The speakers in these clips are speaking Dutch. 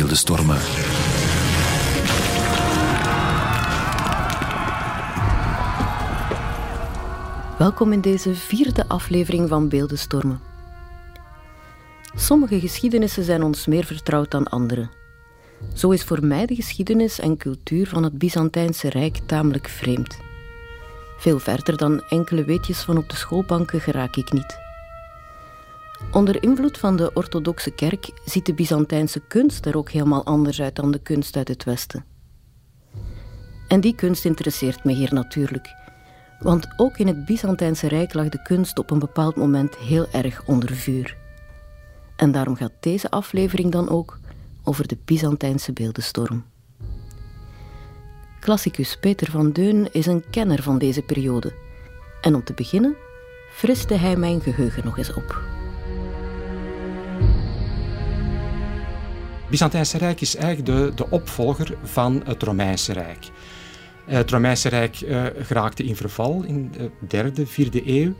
beeldenstormen. Welkom in deze vierde aflevering van Beeldenstormen. Sommige geschiedenissen zijn ons meer vertrouwd dan andere. Zo is voor mij de geschiedenis en cultuur van het Byzantijnse Rijk tamelijk vreemd. Veel verder dan enkele weetjes van op de schoolbanken geraak ik niet. Onder invloed van de orthodoxe kerk ziet de Byzantijnse kunst er ook helemaal anders uit dan de kunst uit het Westen. En die kunst interesseert me hier natuurlijk, want ook in het Byzantijnse Rijk lag de kunst op een bepaald moment heel erg onder vuur. En daarom gaat deze aflevering dan ook over de Byzantijnse beeldenstorm. Klassicus Peter van Deun is een kenner van deze periode. En om te beginnen friste hij mijn geheugen nog eens op. Byzantijnse Rijk is eigenlijk de, de opvolger van het Romeinse Rijk. Eh, het Romeinse Rijk uh, geraakte in verval in de derde, vierde eeuw.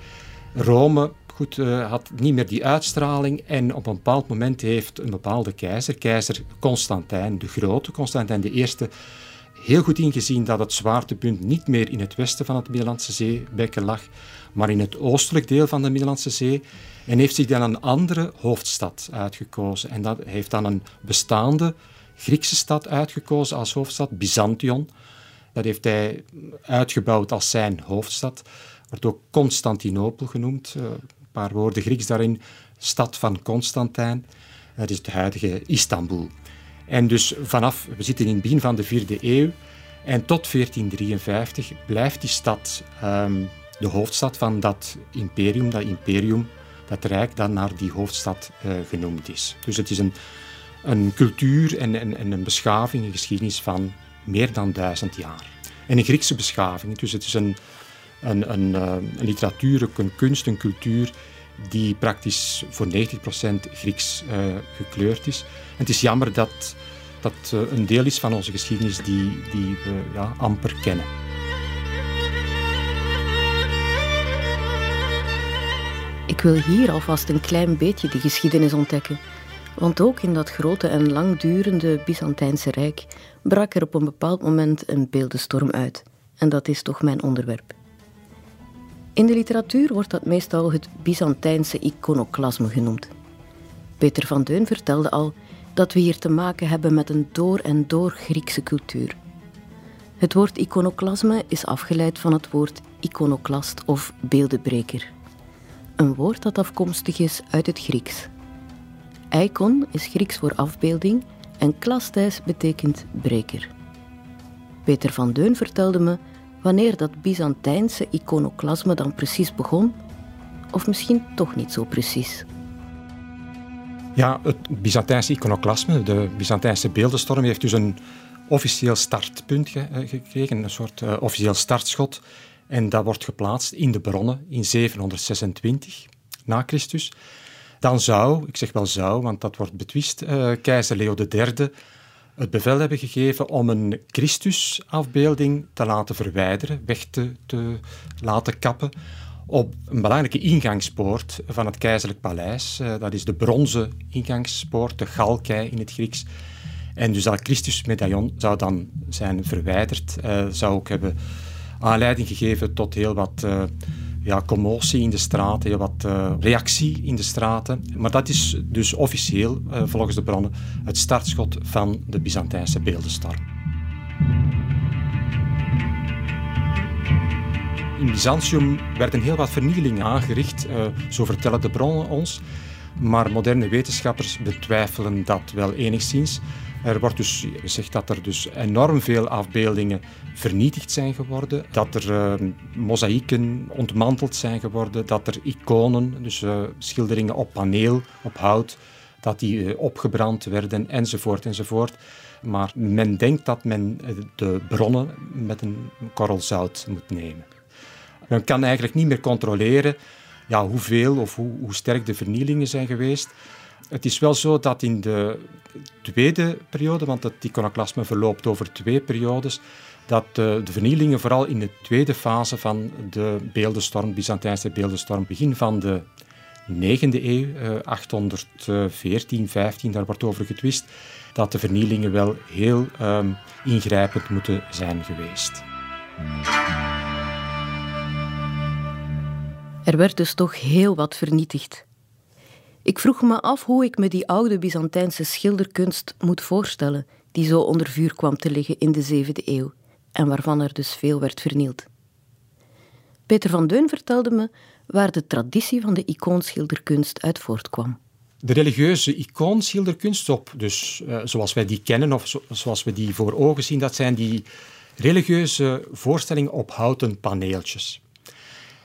Rome goed, uh, had niet meer die uitstraling en op een bepaald moment heeft een bepaalde keizer, keizer Constantijn de Grote, Constantijn I, heel goed ingezien dat het zwaartepunt niet meer in het westen van het Middellandse Zeebekken lag, maar in het oostelijk deel van de Middellandse Zee. En heeft zich dan een andere hoofdstad uitgekozen. En dat heeft dan een bestaande Griekse stad uitgekozen als hoofdstad, Byzantion. Dat heeft hij uitgebouwd als zijn hoofdstad. Wordt ook Constantinopel genoemd. Eh, een paar woorden Grieks daarin. Stad van Constantijn. Dat is het huidige Istanbul. En dus vanaf, we zitten in het begin van de vierde eeuw, en tot 1453 blijft die stad um, de hoofdstad van dat imperium, dat imperium, dat rijk dat naar die hoofdstad uh, genoemd is. Dus het is een, een cultuur en, en, en, een beschaving, een geschiedenis van meer dan duizend jaar. En een Griekse beschaving, dus het is een, een, een, uh, een literatuur, een kunst, een cultuur die praktisch voor 90% Grieks uh, gekleurd is. Het is jammer dat dat uh, een deel is van onze geschiedenis die, die we ja, amper kennen. Ik wil hier alvast een klein beetje die geschiedenis ontdekken. Want ook in dat grote en langdurende Byzantijnse Rijk brak er op een bepaald moment een beeldenstorm uit. En dat is toch mijn onderwerp. In de literatuur wordt dat meestal het Byzantijnse iconoclasme genoemd. Peter van Deun vertelde al dat we hier te maken hebben met een door en door Griekse cultuur. Het woord iconoclasme is afgeleid van het woord iconoclast of beeldenbreker. Een woord dat afkomstig is uit het Grieks. Icon is Grieks voor afbeelding en klastes betekent breker. Peter van Deun vertelde me wanneer dat Byzantijnse iconoclasme dan precies begon, of misschien toch niet zo precies. Ja, het Byzantijnse iconoclasme, de Byzantijnse beeldenstorm, heeft dus een officieel startpunt eh, gekregen, een soort uh, officieel startschot. En dat wordt geplaatst in de bronnen in 726 na Christus. Dan zou, ik zeg wel zou, want dat wordt betwist, uh, keizer Leo III het bevel hebben gegeven om een Christusafbeelding te laten verwijderen, weg te, te laten kappen, op een belangrijke ingangspoort van het keizerlijk paleis. Uh, dat is de bronzen ingangspoort, de galkei in het Grieks. En dus dat Christusmedaillon zou dan zijn verwijderd, uh, zou ook hebben aanleiding gegeven tot heel wat uh, ja, commotie in de straten, wat reactie in de straten. Maar dat is dus officieel, volgens de bronnen, het startschot van de Byzantijnse beeldenstorm. In Byzantium werden heel wat vernielingen aangericht, uh, zo vertellen de bronnen ons. Maar moderne wetenschappers betwijfelen dat wel enigszins. Er wordt dus gezegd dat er dus enorm veel afbeeldingen vernietigd zijn geworden, dat er uh, mozaïeken ontmanteld zijn geworden, dat er iconen, dus uh, schilderingen op paneel, op hout, dat die uh, opgebrand werden, enzovoort, enzovoort. Maar men denkt dat men de bronnen met een korrel zout moet nemen. Men kan eigenlijk niet meer controleren ja, hoeveel of hoe, hoe sterk de vernielingen zijn geweest. Het is wel zo dat in de tweede periode, want het iconoclasme verloopt over twee periodes, dat de, de, vernielingen vooral in de tweede fase van de beeldenstorm, Byzantijnse beeldenstorm, begin van de 9e eeuw, 814, 15, daar wordt over getwist, dat de vernielingen wel heel um, ingrijpend moeten zijn geweest. Er werd dus toch heel wat vernietigd. Ik vroeg me af hoe ik me die oude Byzantijnse schilderkunst moet voorstellen, die zo onder vuur kwam te liggen in de 7e eeuw en waarvan er dus veel werd vernield. Peter van Deun vertelde me waar de traditie van de icoonschilderkunst uit voortkwam. De religieuze icoonschilderkunst, op, dus, uh, zoals wij die kennen of zoals we die voor ogen zien, dat zijn die religieuze voorstellingen op houten paneeltjes.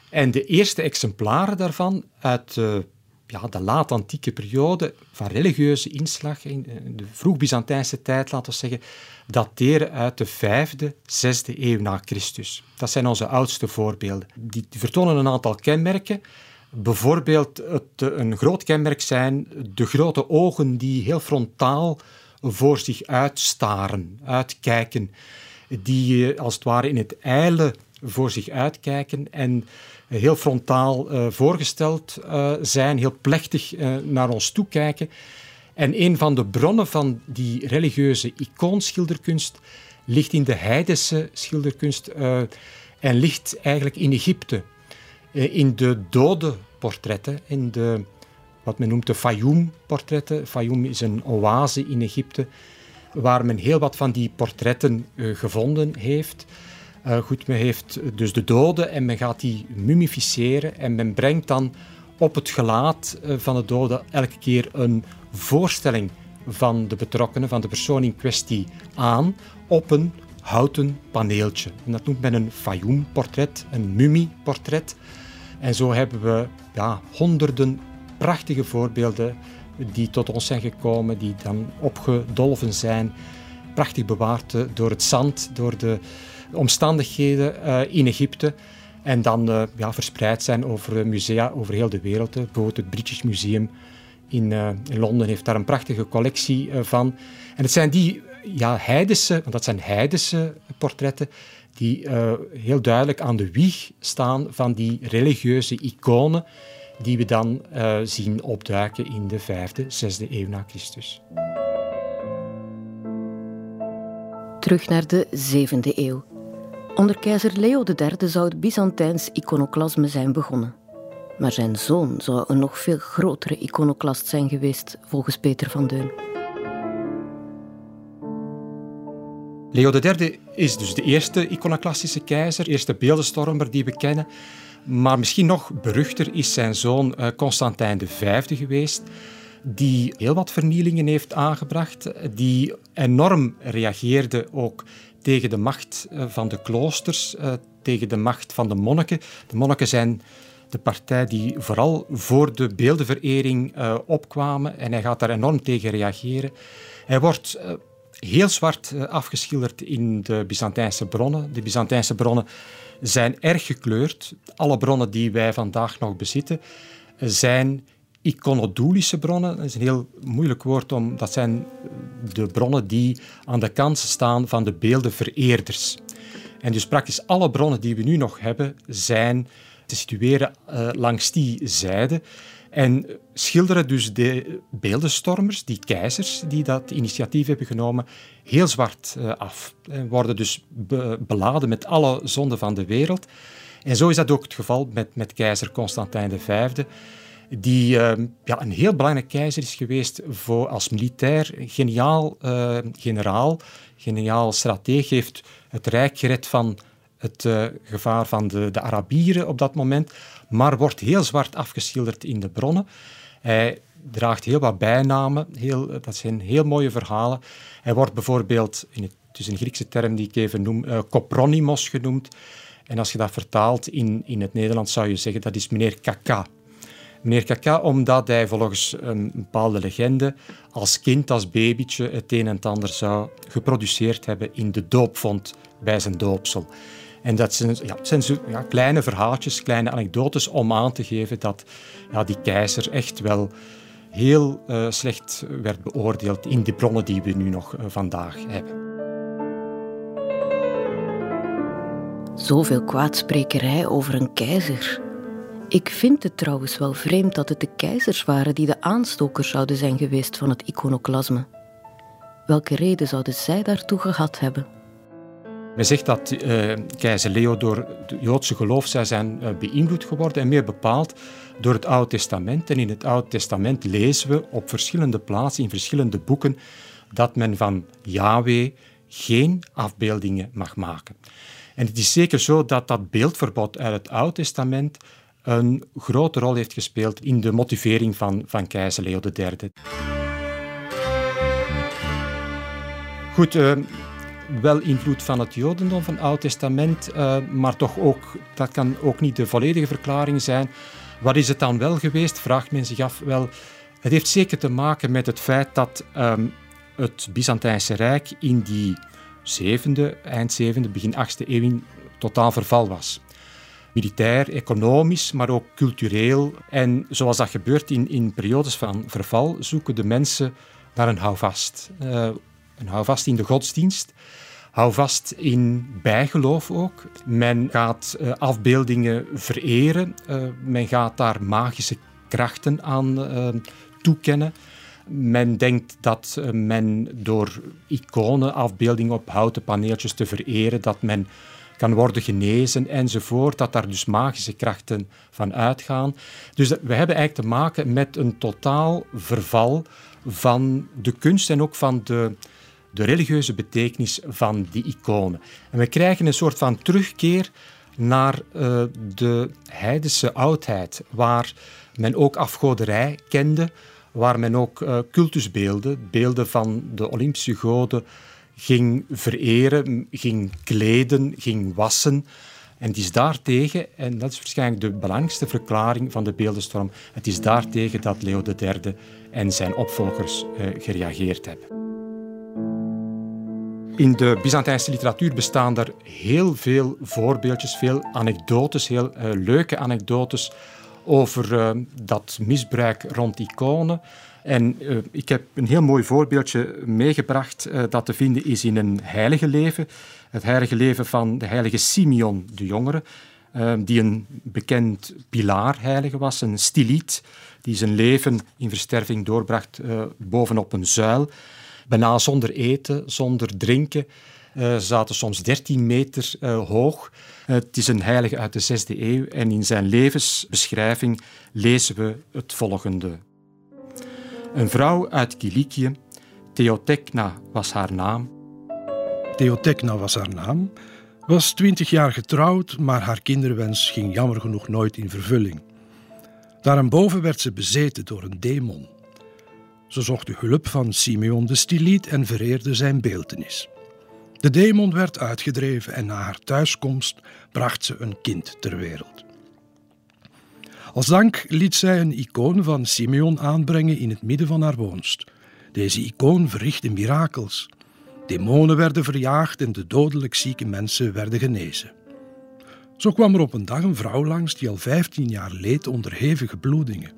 En de eerste exemplaren daarvan uit de, ja, de laat-antieke periode van religieuze inslag, in de vroeg-Byzantijnse tijd, laten we zeggen, dateren uit de vijfde, zesde eeuw na Christus. Dat zijn onze oudste voorbeelden. Die vertonen een aantal kenmerken. Bijvoorbeeld het, een groot kenmerk zijn de grote ogen die heel frontaal voor zich uitstaren, uitkijken, die als het ware in het ijle voor zich uitkijken en heel frontaal uh, voorgesteld uh, zijn, heel plechtig uh, naar ons toe kijken. En een van de bronnen van die religieuze icoonschilderkunst ligt in de heidense schilderkunst en ligt eigenlijk in Egypte. in de dode portretten, in de, wat men noemt de Fayoum-portretten. Fayoum is een oase in Egypte waar men heel wat van die portretten gevonden heeft. Uh, goed, men heeft dus de doden en men gaat die mummificeren en men brengt dan op het gelaat uh, van de dode elke keer een voorstelling van de betrokkenen, van de persoon in kwestie aan op een houten paneeltje. En dat noemt men een Fayoum-portret, een mummieportret. En zo hebben we ja, honderden prachtige voorbeelden die tot ons zijn gekomen, die dan opgedolven zijn, prachtig bewaard door het zand, door de omstandigheden uh, in Egypte. En dan uh, ja, verspreid zijn over musea over heel de wereld. Bijvoorbeeld het British Museum in, in, Londen heeft daar een prachtige collectie van. En het zijn die ja, heidense, want dat zijn heidense portretten, die heel duidelijk aan de wieg staan van die religieuze iconen die we dan zien opduiken in de 5e, 6e eeuw na Christus. Terug naar de 7e eeuw. Onder keizer Leo III zou het Byzantijns iconoclasme zijn begonnen. Maar zijn zoon zou een nog veel grotere iconoclast zijn geweest, volgens Peter van Deun. Leo III is dus de eerste iconoclastische keizer, eerste beeldenstormer die we kennen. Maar misschien nog beruchter is zijn zoon eh, Constantijn V geweest, die heel wat vernielingen heeft aangebracht, die enorm reageerde ook tegen de macht eh, van de kloosters, eh, tegen de macht van de monniken. De monniken zijn de partij die vooral voor de beeldenverering uh, opkwamen en hij gaat daar enorm tegen reageren. Hij wordt heel zwart afgeschilderd in de Byzantijnse bronnen. De Byzantijnse bronnen zijn erg gekleurd. Alle bronnen die wij vandaag nog bezitten zijn iconodulische bronnen. Dat is een heel moeilijk woord, om, dat zijn de bronnen die aan de kant staan van de beeldenvereerders. En dus praktisch alle bronnen die we nu nog hebben, zijn te situeren uh, langs die zijde. En schilderen dus de beeldenstormers, die keizers die dat initiatief hebben genomen, heel zwart uh, af. En worden dus be beladen met alle zonden van de wereld. En zo is dat ook het geval met, met keizer Constantijn V die uh, ja, een heel belangrijk keizer is geweest voor, als militair. Geniaal uh, generaal, geniaal strateeg, heeft het rijk gered van het uh, gevaar van de, de Arabieren op dat moment, maar wordt heel zwart afgeschilderd in de bronnen. Hij draagt heel wat bijnamen, heel, dat zijn heel mooie verhalen. Hij wordt bijvoorbeeld, in het, is een Griekse term die ik even noem, uh, Kopronimos genoemd. En als je dat vertaalt in, in het Nederlands zou je zeggen dat is meneer Kaka meneer Kaka, omdat hij volgens een bepaalde legende als kind, als babytje, het een en ander zou geproduceerd hebben in de doopvond bij zijn doopsel. En dat zijn, ja, zijn ja, kleine verhaaltjes, kleine anekdotes om aan te geven dat ja, die keizer echt wel heel uh, slecht werd beoordeeld in de bronnen die we nu nog uh, vandaag hebben. Zoveel kwaadsprekerij over een keizer. Ik vind het trouwens wel vreemd dat het de keizers waren die de aanstokers zouden zijn geweest van het iconoclasme. Welke reden zouden zij daartoe gehad hebben? Men zegt dat uh, keizer Leo door het Joodse geloof zijn uh, beïnvloed geworden en meer bepaald door het Oude Testament. En in het Oude Testament lezen we op verschillende plaatsen, in verschillende boeken, dat men van Yahweh geen afbeeldingen mag maken. En het is zeker zo dat dat beeldverbod uit het Oude Testament een grote rol heeft gespeeld in de motivering van, van keizer Leo III. Goed, uh, wel invloed van het Jodendom, van het Oude Testament, uh, maar toch ook, dat kan ook niet de volledige verklaring zijn. Wat is het dan wel geweest, vraagt men zich af. Wel, het heeft zeker te maken met het feit dat um, het Byzantijnse Rijk in die 7e, eind 7e, begin 8e eeuw in totaal verval was. Militair, economisch, maar ook cultureel. En zoals dat gebeurt in, in periodes van verval, zoeken de mensen naar een houvast. Uh, een houvast in de godsdienst. Hou vast in bijgeloof ook. Men gaat uh, afbeeldingen vereren. Uh, men gaat daar magische krachten aan toekennen. Men denkt dat men door iconen, afbeeldingen op houten paneeltjes te vereren, dat men kan worden genezen enzovoort, dat daar dus magische krachten van uitgaan. Dus we hebben eigenlijk te maken met een totaal verval van de kunst en ook van de, de religieuze betekenis van die iconen. En we krijgen een soort van terugkeer naar uh, de heidense oudheid, waar men ook afgoderij kende, waar men ook uh, cultusbeelden, beelden van de Olympische goden, ging vereren, ging kleden, ging wassen. En het is daartegen, en dat is waarschijnlijk de belangrijkste verklaring van de beeldenstorm, het is daartegen dat Leo III en zijn opvolgers uh, gereageerd hebben. In de Byzantijnse literatuur bestaan er heel veel voorbeeldjes, veel anekdotes, heel uh, leuke anekdotes over uh, dat misbruik rond iconen. En uh, ik heb een heel mooi voorbeeldje meegebracht dat te vinden is in een heilige leven. Het heilige leven van de heilige Simeon de Jongere, die een bekend pilaarheilige was, een stiliet, die zijn leven in versterving doorbracht bovenop een zuil bijna zonder eten, zonder drinken. Uh, zaten soms 13 meter hoog. Het is een heilige uit de 6e eeuw en in zijn levensbeschrijving lezen we het volgende. Een vrouw uit Kilikië, Theotechna was haar naam. Theotechna was haar naam, was 20 jaar getrouwd, maar haar kinderwens ging jammer genoeg nooit in vervulling. Daarboven werd ze bezeten door een demon. Ze zocht de hulp van Simeon de Stiliet en vereerde zijn beeltenis. De demon werd uitgedreven en na haar thuiskomst bracht ze een kind ter wereld. Als dank liet zij een icoon van Simeon aanbrengen in het midden van haar woonst. Deze icoon verrichtte mirakels. Demonen werden verjaagd en de dodelijk zieke mensen werden genezen. Zo kwam er op een dag een vrouw langs die al 15 jaar leed onder hevige bloedingen.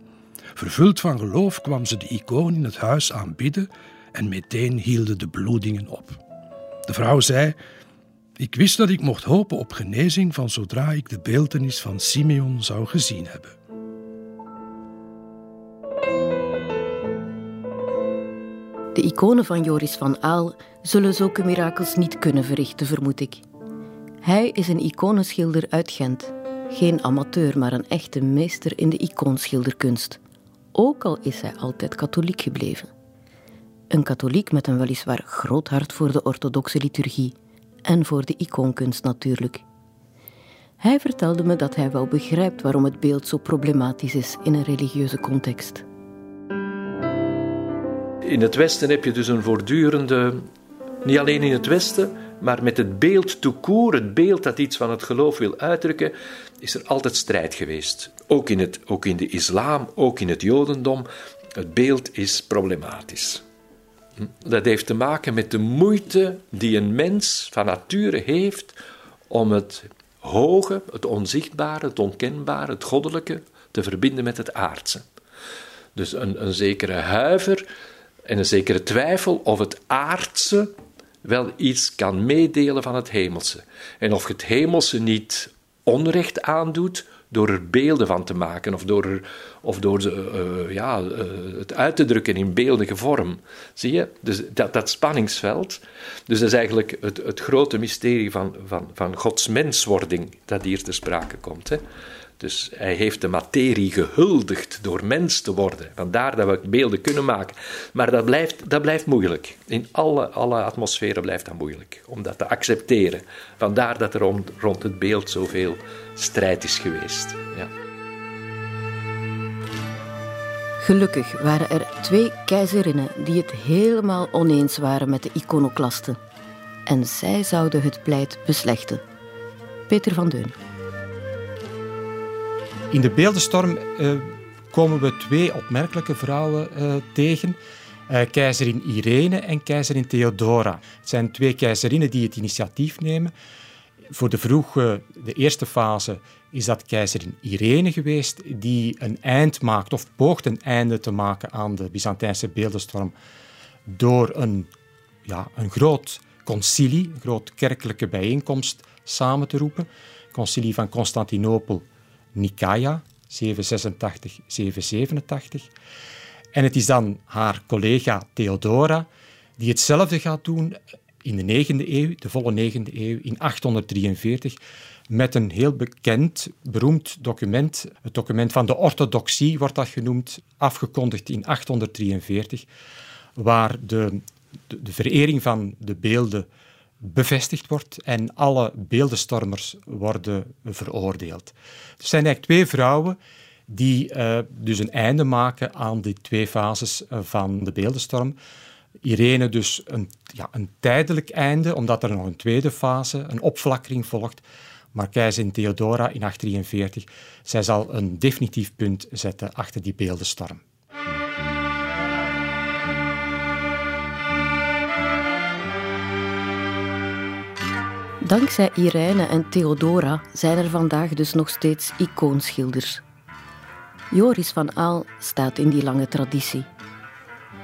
Vervuld van geloof kwam ze de icoon in het huis aanbidden en meteen hielden de bloedingen op. De vrouw zei: Ik wist dat ik mocht hopen op genezing van zodra ik de beeltenis van Simeon zou gezien hebben. De iconen van Joris van Aal zullen zulke mirakels niet kunnen verrichten, vermoed ik. Hij is een iconenschilder uit Gent. Geen amateur, maar een echte meester in de icoonschilderkunst ook al is hij altijd katholiek gebleven. Een katholiek met een weliswaar groot hart voor de orthodoxe liturgie en voor de icoonkunst natuurlijk. Hij vertelde me dat hij wel begrijpt waarom het beeld zo problematisch is in een religieuze context. In het Westen heb je dus een voortdurende, niet alleen in het Westen, maar met het beeld court, het beeld dat iets van het geloof wil uitdrukken, is er altijd strijd geweest. Ook in, het, ook in de islam, ook in het jodendom. Het beeld is problematisch. Hm? Dat heeft te maken met de moeite die een mens van nature heeft om het hoge, het onzichtbare, het onkenbare, het goddelijke te verbinden met het aardse. Dus een, een zekere huiver en een zekere twijfel of het aardse wel iets kan meedelen van het hemelse. En of het hemelse niet onrecht aandoet door er beelden van te maken of door, of door ze, uh, ja, uh, het uit te drukken in beeldige vorm. Zie je? Dus dat, dat spanningsveld. Dus dat is eigenlijk het, het grote mysterie van, van, van Gods menswording dat hier te sprake komt. Hè? Dus hij heeft de materie gehuldigd door mens te worden. Vandaar dat we beelden kunnen maken. Maar dat blijft, dat blijft moeilijk. In alle, alle atmosferen blijft dat moeilijk. Om dat te accepteren. Vandaar dat er rond, rond het beeld zoveel strijd is geweest. Ja. Gelukkig waren er twee keizerinnen die het helemaal oneens waren met de iconoclasten. En zij zouden het pleit beslechten. Peter van Deun. In de beeldenstorm uh, komen we twee opmerkelijke vrouwen uh, tegen. Uh, keizerin Irene en keizerin Theodora. Het zijn twee keizerinnen die het initiatief nemen. Voor de vroege, de eerste fase, is dat keizerin Irene geweest, die een eind maakt, of poogt een einde te maken aan de Byzantijnse beeldenstorm, door een, ja, een groot concilie, een groot kerkelijke bijeenkomst samen te roepen. Concilie van Constantinopel Nikaya, 786, 787. En het is dan haar collega Theodora die hetzelfde gaat doen in de 9e eeuw, de volle 9e eeuw, in 843, met een heel bekend, beroemd document. Het document van de orthodoxie wordt dat genoemd, afgekondigd in 843, waar de, de, de verering van de beelden bevestigd wordt en alle beeldenstormers worden veroordeeld. Er zijn eigenlijk twee vrouwen die uh, dus een einde maken aan die twee fases eh, van de beeldenstorm. Irene dus een, ja, een tijdelijk einde, omdat er nog een tweede fase, een opflakkering volgt. Maar keizerin Theodora in 843, zij zal een definitief punt zetten achter die beeldenstorm. Dankzij Irene en Theodora zijn er vandaag dus nog steeds icoonschilders. Joris van Aal staat in die lange traditie.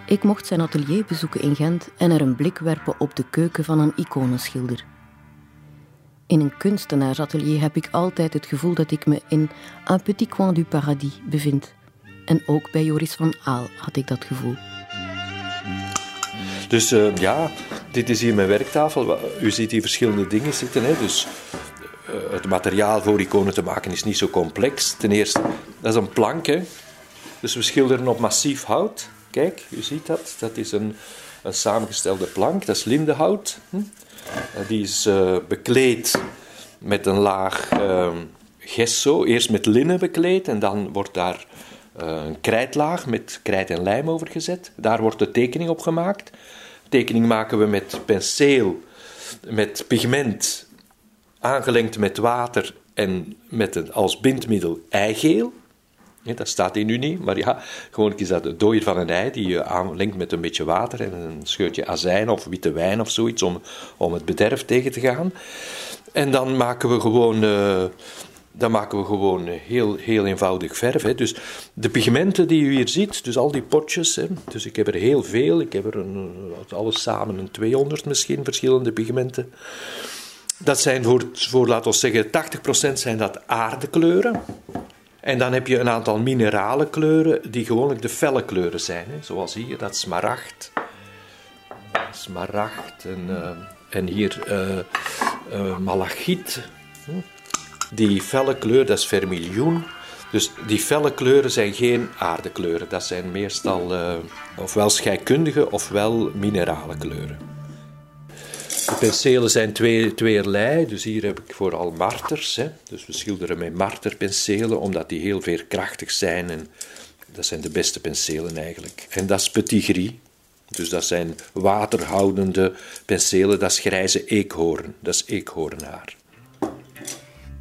Ik mocht zijn atelier bezoeken in Gent en er een blik werpen op de keuken van een iconenschilder. In een kunstenaarsatelier heb ik altijd het gevoel dat ik me in un petit coin du paradis bevind. En ook bij Joris van Aal had ik dat gevoel. Dus uh, ja, dit is hier mijn werktafel. U ziet hier verschillende dingen zitten. Hè? Dus uh, het materiaal voor iconen te maken is niet zo complex. Ten eerste, dat is een plank. Hè? Dus we schilderen op massief hout. Kijk, u ziet dat. Dat is een, samengestelde plank. Dat is lindenhout. Hm? Uh, die is bekleed met een laag ehm, gesso. Eerst met linnen bekleed en dan wordt daar een krijtlaag met krijt en lijm over gezet. Daar wordt de tekening op gemaakt tekening maken we met penseel, met pigment, aangelengd met water en met een, als bindmiddel eigeel. Ja, dat staat in Unie, maar ja, gewoon is dat het dooier van een ei die je aanlengt met een beetje water en een scheurtje azijn of witte wijn of zoiets om, om het bederf tegen te gaan. En dan maken we gewoon uh, dan maken we gewoon heel, heel eenvoudig verf. Hè. Dus de pigmenten die u hier ziet, dus al die potjes, hè, dus ik heb er heel veel, ik heb er een, alles samen een 200 misschien verschillende pigmenten. Dat zijn voor, voor laten we zeggen, 80% zijn dat aardekleuren. En dan heb je een aantal minerale kleuren die gewoonlijk de felle kleuren zijn. Hè. Zoals hier, dat smaragd. Smaragd en, uh, en hier uh, uh, malachiet. Hm. Die felle kleur, dat is vermiljoen. Dus die felle kleuren zijn geen aardekleuren. Dat zijn meestal uh, ofwel scheikundige ofwel minerale kleuren. De penselen zijn twee, tweeërlei. Dus hier heb ik vooral marters. Hè. Dus we schilderen met marterpenselen, omdat die heel veerkrachtig zijn. En dat zijn de beste penselen eigenlijk. En dat is petit gris. Dus dat zijn waterhoudende penselen. Dat is grijze eekhoorn. Dat is eekhoornhaar.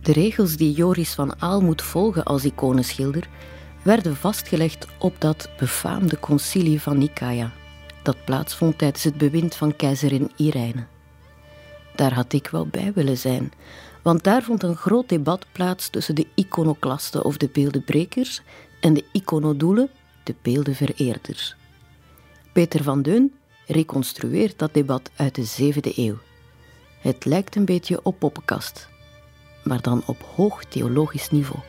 De regels die Joris van Aal moet volgen als iconenschilder werden vastgelegd op dat befaamde concilie van Nicaea, dat plaatsvond tijdens het bewind van keizerin Irene. Daar had ik wel bij willen zijn, want daar vond een groot debat plaats tussen de iconoclasten of de beeldenbrekers en de iconodoelen, de beeldenvereerders. Peter van Deun reconstrueert dat debat uit de 7e eeuw. Het lijkt een beetje op poppenkast, maar dan op hoog theologisch niveau.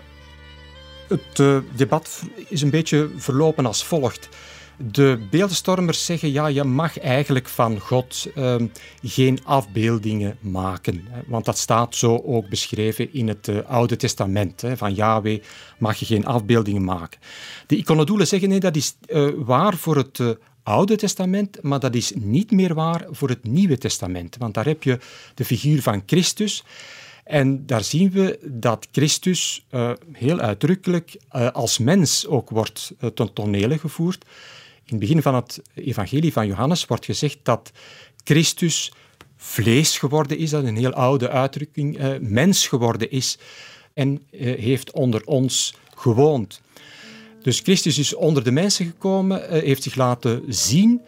Het uh, debat is een beetje verlopen als volgt. De beeldenstormers zeggen, ja, je mag eigenlijk van God uh, geen afbeeldingen maken. Want dat staat zo ook beschreven in het uh, Oude Testament. Hè, van Yahweh mag je geen afbeeldingen maken. De iconodoelen zeggen, nee, dat is uh, waar voor het Oude Testament, maar dat is niet meer waar voor het Nieuwe Testament. Want daar heb je de figuur van Christus. En daar zien we dat Christus uh, heel uitdrukkelijk uh, als mens ook wordt uh, ten tonele gevoerd. In het begin van het evangelie van Johannes wordt gezegd dat Christus vlees geworden is, dat is een heel oude uitdrukking, mens geworden is en heeft onder ons gewoond. Dus Christus is onder de mensen gekomen, heeft zich laten zien.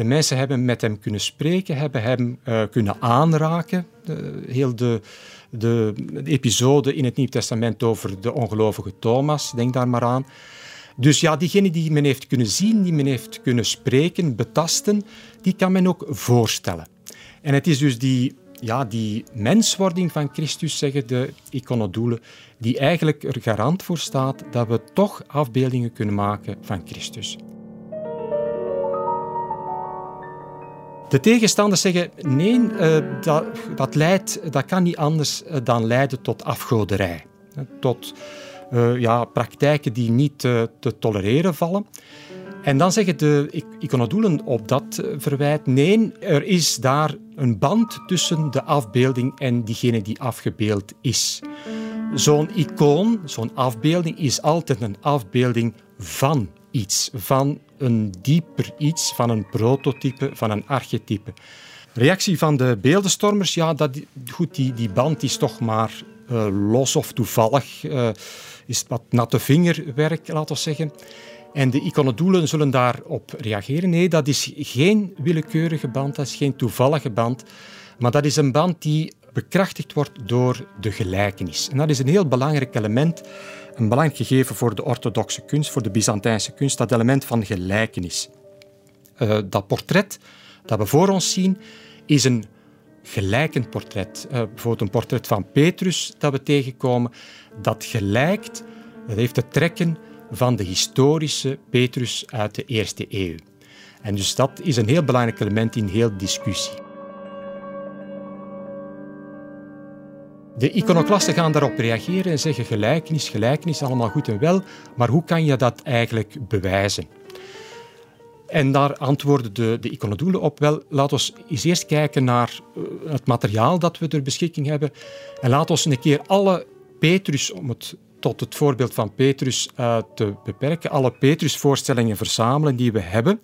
De mensen hebben met hem kunnen spreken, hebben hem kunnen aanraken. heel de de, episode in het Nieuw Testament over de ongelovige Thomas, denk daar maar aan. Dus ja, diegene die men heeft kunnen zien, die men heeft kunnen spreken, betasten, die kan men ook voorstellen. En het is dus die, ja, die menswording van Christus, zeggen de iconodoelen, die eigenlijk er garant voor staat dat we toch afbeeldingen kunnen maken van Christus. De tegenstanders zeggen nee, uh, dat, dat, leidt, dat kan niet anders eh, dan leiden tot afgoderij. Tot uh, ja, praktijken die niet te tolereren vallen. En dan zeggen de iconodoelen op dat verwijt: nee, er is daar een band tussen de afbeelding en diegene die afgebeeld is. Zo'n icoon, zo'n afbeelding, is altijd een afbeelding van iets, van een dieper iets, van een prototype, van een archetype. Reactie van de beeldenstormers, ja, dat, goed, die, die band is toch maar uh, los of toevallig, uh, is wat natte vingerwerk, laten we zeggen. En de iconodoelen zullen daarop reageren. Nee, dat is geen willekeurige band, dat is geen toevallige band, maar dat is een band die bekrachtigd wordt door de gelijkenis. En dat is een heel belangrijk element een belangrijk gegeven voor de orthodoxe kunst, voor de Byzantijnse kunst, dat element van gelijkenis. Uh, dat portret dat we voor ons zien, is een gelijkend portret. Uh, bijvoorbeeld een portret van Petrus dat we tegenkomen, dat gelijkt, dat heeft de trekken van de historische Petrus uit de eerste eeuw. En dus dat is een heel belangrijk element in heel discussie. De iconoclasten gaan daarop reageren en zeggen gelijkenis, gelijkenis, allemaal goed en wel, maar hoe kan je dat eigenlijk bewijzen? En daar antwoorden de, de iconodoelen op, wel, laten we eens eerst kijken naar eh, het materiaal dat we ter beschikking hebben en laten we een keer alle Petrus, om het tot het voorbeeld van Petrus uh, te beperken, alle Petrus-voorstellingen verzamelen die we hebben.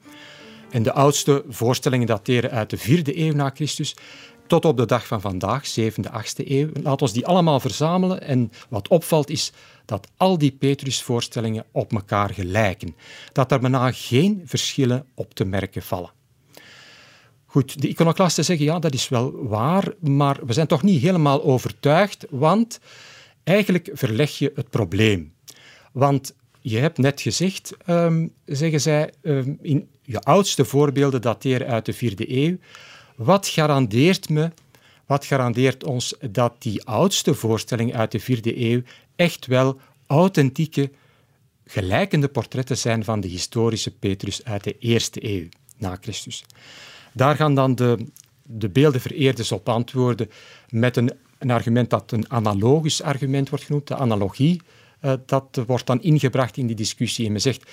En de oudste voorstellingen dateren uit de vierde eeuw na Christus tot op de dag van vandaag, 7e, 8e eeuw. Laten we die allemaal verzamelen. En wat opvalt is dat al die Petrus-voorstellingen op elkaar gelijken. Dat er bijna geen verschillen op te merken vallen. Goed, de iconoclasten zeggen ja, dat is wel waar, maar we zijn toch niet helemaal overtuigd, want eigenlijk verleg je het probleem. Want je hebt net gezegd, um, zeggen zij, um, in je oudste voorbeelden dateren uit de vierde eeuw. Wat garandeert me, wat garandeert ons dat die oudste voorstelling uit de vierde eeuw echt wel authentieke, gelijkende portretten zijn van de historische Petrus uit de eerste eeuw na Christus? Daar gaan dan de, de beeldenvereerders op antwoorden met een, een argument dat een analogisch argument wordt genoemd, de analogie. Uh, dat wordt dan ingebracht in die discussie. En men zegt,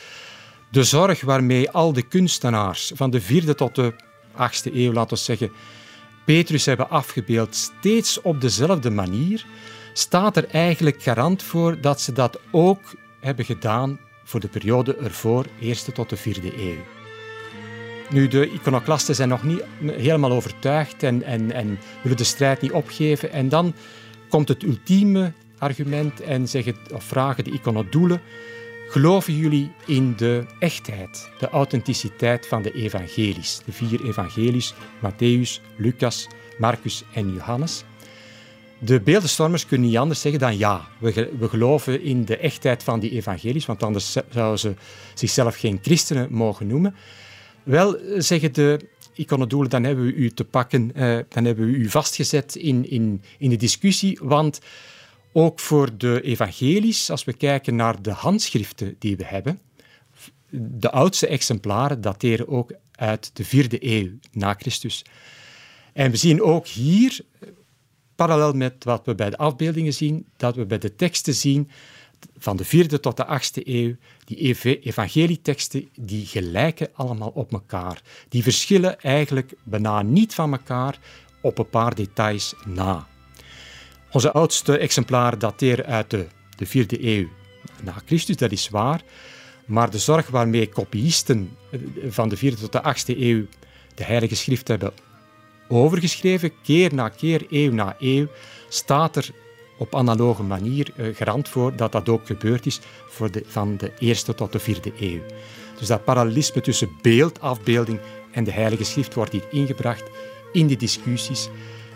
de zorg waarmee al de kunstenaars van de vierde tot de 8e eeuw, laten we zeggen, Petrus hebben afgebeeld steeds op dezelfde manier, staat er eigenlijk garant voor dat ze dat ook hebben gedaan voor de periode ervoor, eerste tot de vierde eeuw. Nu, de iconoclasten zijn nog niet helemaal overtuigd en, en, en willen de strijd niet opgeven. En dan komt het ultieme argument en zeggen, of vragen de iconodoelen Geloven jullie in de echtheid, de authenticiteit van de evangelies, de vier evangelies, Matthäus, Lucas, Marcus en Johannes? De beeldenstormers kunnen niet anders zeggen dan ja, we, we geloven in de echtheid van die evangelies, want anders zouden ze zichzelf geen christenen mogen noemen. Wel, zeggen de iconodoelen, dan hebben we u te pakken, eh, dan hebben we u vastgezet in, in, in de discussie, want Ook voor de evangelies, als we kijken naar de handschriften die we hebben, de oudste exemplaren dateren ook uit de vierde eeuw na Christus. En we zien ook hier, parallel met wat we bij de afbeeldingen zien, dat we bij de teksten zien van de vierde tot de achtste eeuw, die evangelieteksten, die gelijken allemaal op elkaar. Die verschillen eigenlijk bijna niet van elkaar op een paar details na. Onze oudste exemplaren dateren uit de, de vierde eeuw na Christus, dat is waar. Maar de zorg waarmee kopiisten van de vierde tot de achtste eeuw de Heilige Schrift hebben overgeschreven, keer na keer, eeuw na eeuw, staat er op analoge manier uh, garant voor dat dat ook gebeurd is voor de, van de eerste tot de vierde eeuw. Dus dat parallelisme tussen beeldafbeelding en de Heilige Schrift wordt hier ingebracht in de discussies.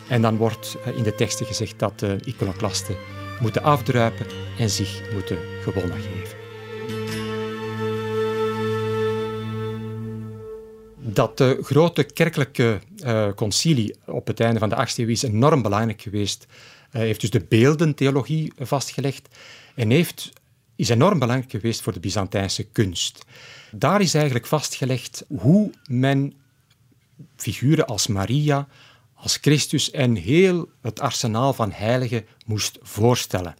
En dan wordt uh, in de teksten gezegd dat de iconoclasten moeten afdruipen en zich moeten gewonnen geven. Dat de grote kerkelijke uh, concilie op het einde van de 8e eeuw is enorm belangrijk geweest. Hij heeft dus de beeldentheologie vastgelegd en heeft, is enorm belangrijk geweest voor de Byzantijnse kunst. Daar is eigenlijk vastgelegd hoe men figuren als Maria, als Christus en heel het arsenaal van heiligen moest voorstellen.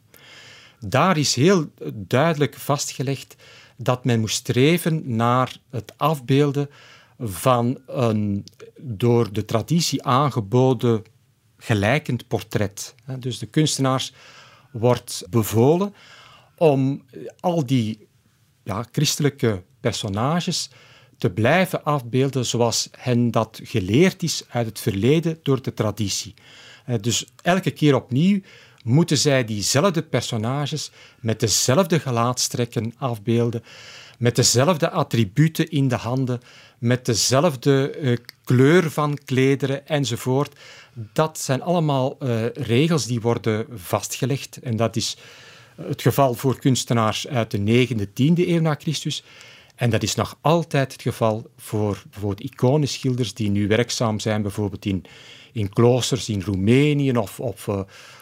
Daar is heel duidelijk vastgelegd dat men moest streven naar het afbeelden van een door de traditie aangeboden gelijkend portret. Dus de kunstenaars wordt bevolen om al die ja, christelijke personages te blijven afbeelden zoals hen dat geleerd is uit het verleden door de traditie. Dus elke keer opnieuw moeten zij diezelfde personages met dezelfde gelaatstrekken afbeelden, met dezelfde attributen in de handen, met dezelfde uh, kleur van klederen enzovoort. Dat zijn allemaal uh, regels die worden vastgelegd. En dat is het geval voor kunstenaars uit de 9e, 10e eeuw na Christus. En dat is nog altijd het geval voor bijvoorbeeld iconenschilders die nu werkzaam zijn, bijvoorbeeld in, in kloosters in Roemenië of, of uh,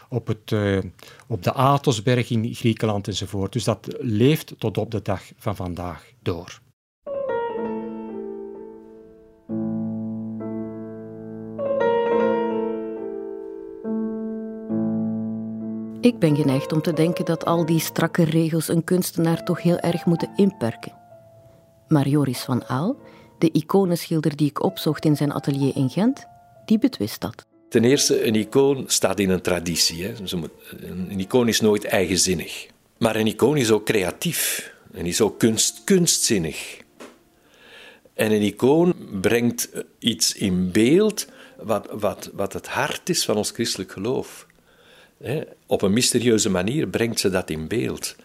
op, het, uh, op de Athosberg in Griekenland enzovoort. Dus dat leeft tot op de dag van vandaag door. Ik ben geneigd om te denken dat al die strakke regels een kunstenaar toch heel erg moeten inperken. Maar Joris van Aal, de iconenschilder die ik opzocht in zijn atelier in Gent, die betwist dat. Ten eerste, een icoon staat in een traditie. Hè. Een icoon is nooit eigenzinnig. Maar een icoon is ook creatief en is ook kunst, kunstzinnig. En een icoon brengt iets in beeld wat, wat, wat het hart is van ons christelijk geloof. Op een mysterieuze manier brengt ze dat in beeld.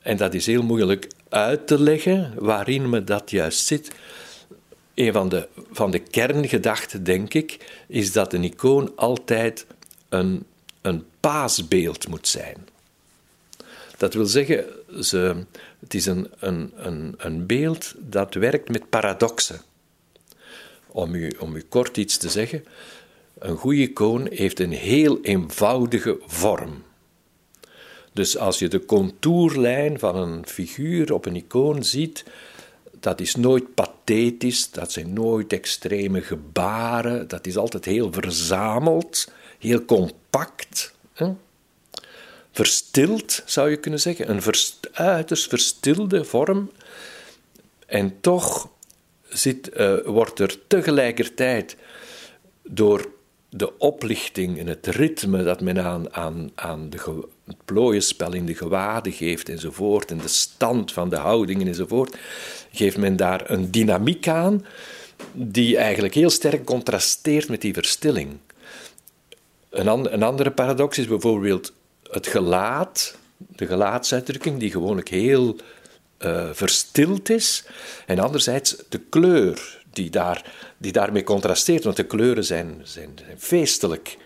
En dat is heel moeilijk uit te leggen waarin me dat juist zit. Een van de, van de kerngedachten, denk ik, is dat een icoon altijd een, een paasbeeld moet zijn. Dat wil zeggen, ze, het is een, een, een, een beeld dat werkt met paradoxen. Om u, om u kort iets te zeggen, een goede icoon heeft een heel eenvoudige vorm. Dus als je de contourlijn van een figuur op een icoon ziet, dat is nooit pathetisch, dat zijn nooit extreme gebaren, dat is altijd heel verzameld, heel compact. Hè? Verstild zou je kunnen zeggen, een uiterst verstilde vorm. En toch zit, uh, wordt er tegelijkertijd door de oplichting en het ritme dat men aan, aan, aan de, het plooienspel in de gewaden geeft enzovoort, en de stand van de houdingen enzovoort, geeft men daar een dynamiek aan die eigenlijk heel sterk contrasteert met die verstilling. Een, een andere paradox is bijvoorbeeld het gelaat, de gelaatsuitdrukking, die gewoonlijk heel uh, verstild is, en anderzijds de kleur, die, daar, die daarmee contrasteert, want de kleuren zijn, zijn, zijn feestelijk.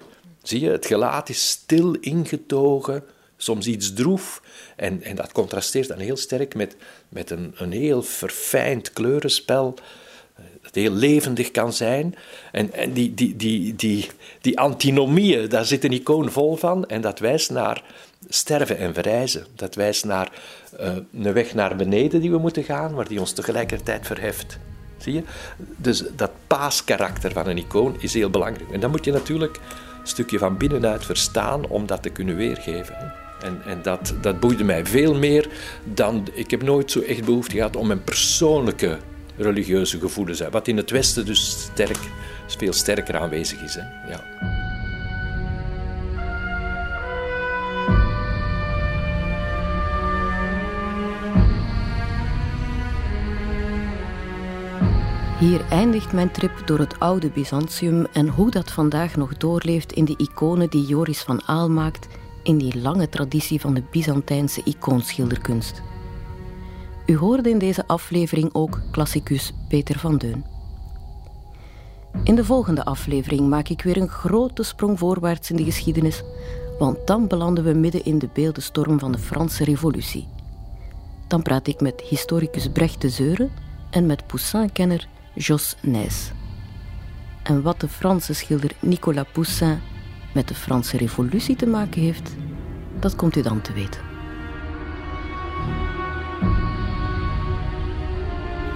Zie je, het gelaat is stil ingetogen, soms iets droef. En, en dat contrasteert dan heel sterk met, met een, een heel verfijnd kleurenspel, eh, dat heel levendig kan zijn. En, en die, die, die, die, die antinomieën, daar zit een icoon vol van. En dat wijst naar, sterven en verrijzen. Dat wijst naar uh, een weg naar beneden die we moeten gaan, maar die ons tegelijkertijd verheft. Zie je? Dus dat paaskarakter van een icoon is heel belangrijk. En dan moet je natuurlijk een stukje van binnenuit verstaan om dat te kunnen weergeven. En, en dat, dat boeide mij veel meer dan. Ik heb nooit zo echt behoefte gehad om mijn persoonlijke religieuze gevoelens. Wat in het Westen dus sterk, veel sterker aanwezig is. Hè. Ja. Hier eindigt mijn trip door het oude Byzantium en hoe dat vandaag nog doorleeft in de iconen die Joris van Aal maakt in die lange traditie van de Byzantijnse icoonschilderkunst. U hoorde in deze aflevering ook klassicus Peter van Deun. In de volgende aflevering maak ik weer een grote sprong voorwaarts in de geschiedenis, want dan belanden we midden in de beeldenstorm van de Franse Revolutie. Dan praat ik met historicus Brecht de Zeuren en met Poussin-kenner Jos Nijs. En wat de Franse schilder Nicolas Poussin met de Franse Revolutie te maken heeft, dat komt u dan te weten.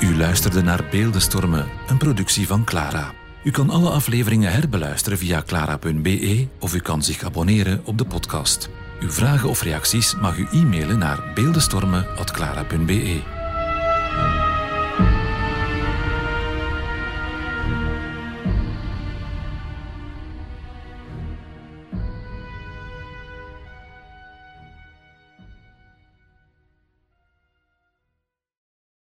U luisterde naar Beeldenstormen, een productie van Clara. U kan alle afleveringen herbeluisteren via clara.be of u kan zich abonneren op de podcast. Uw vragen of reacties mag u e-mailen naar beeldenstormen.clara.be.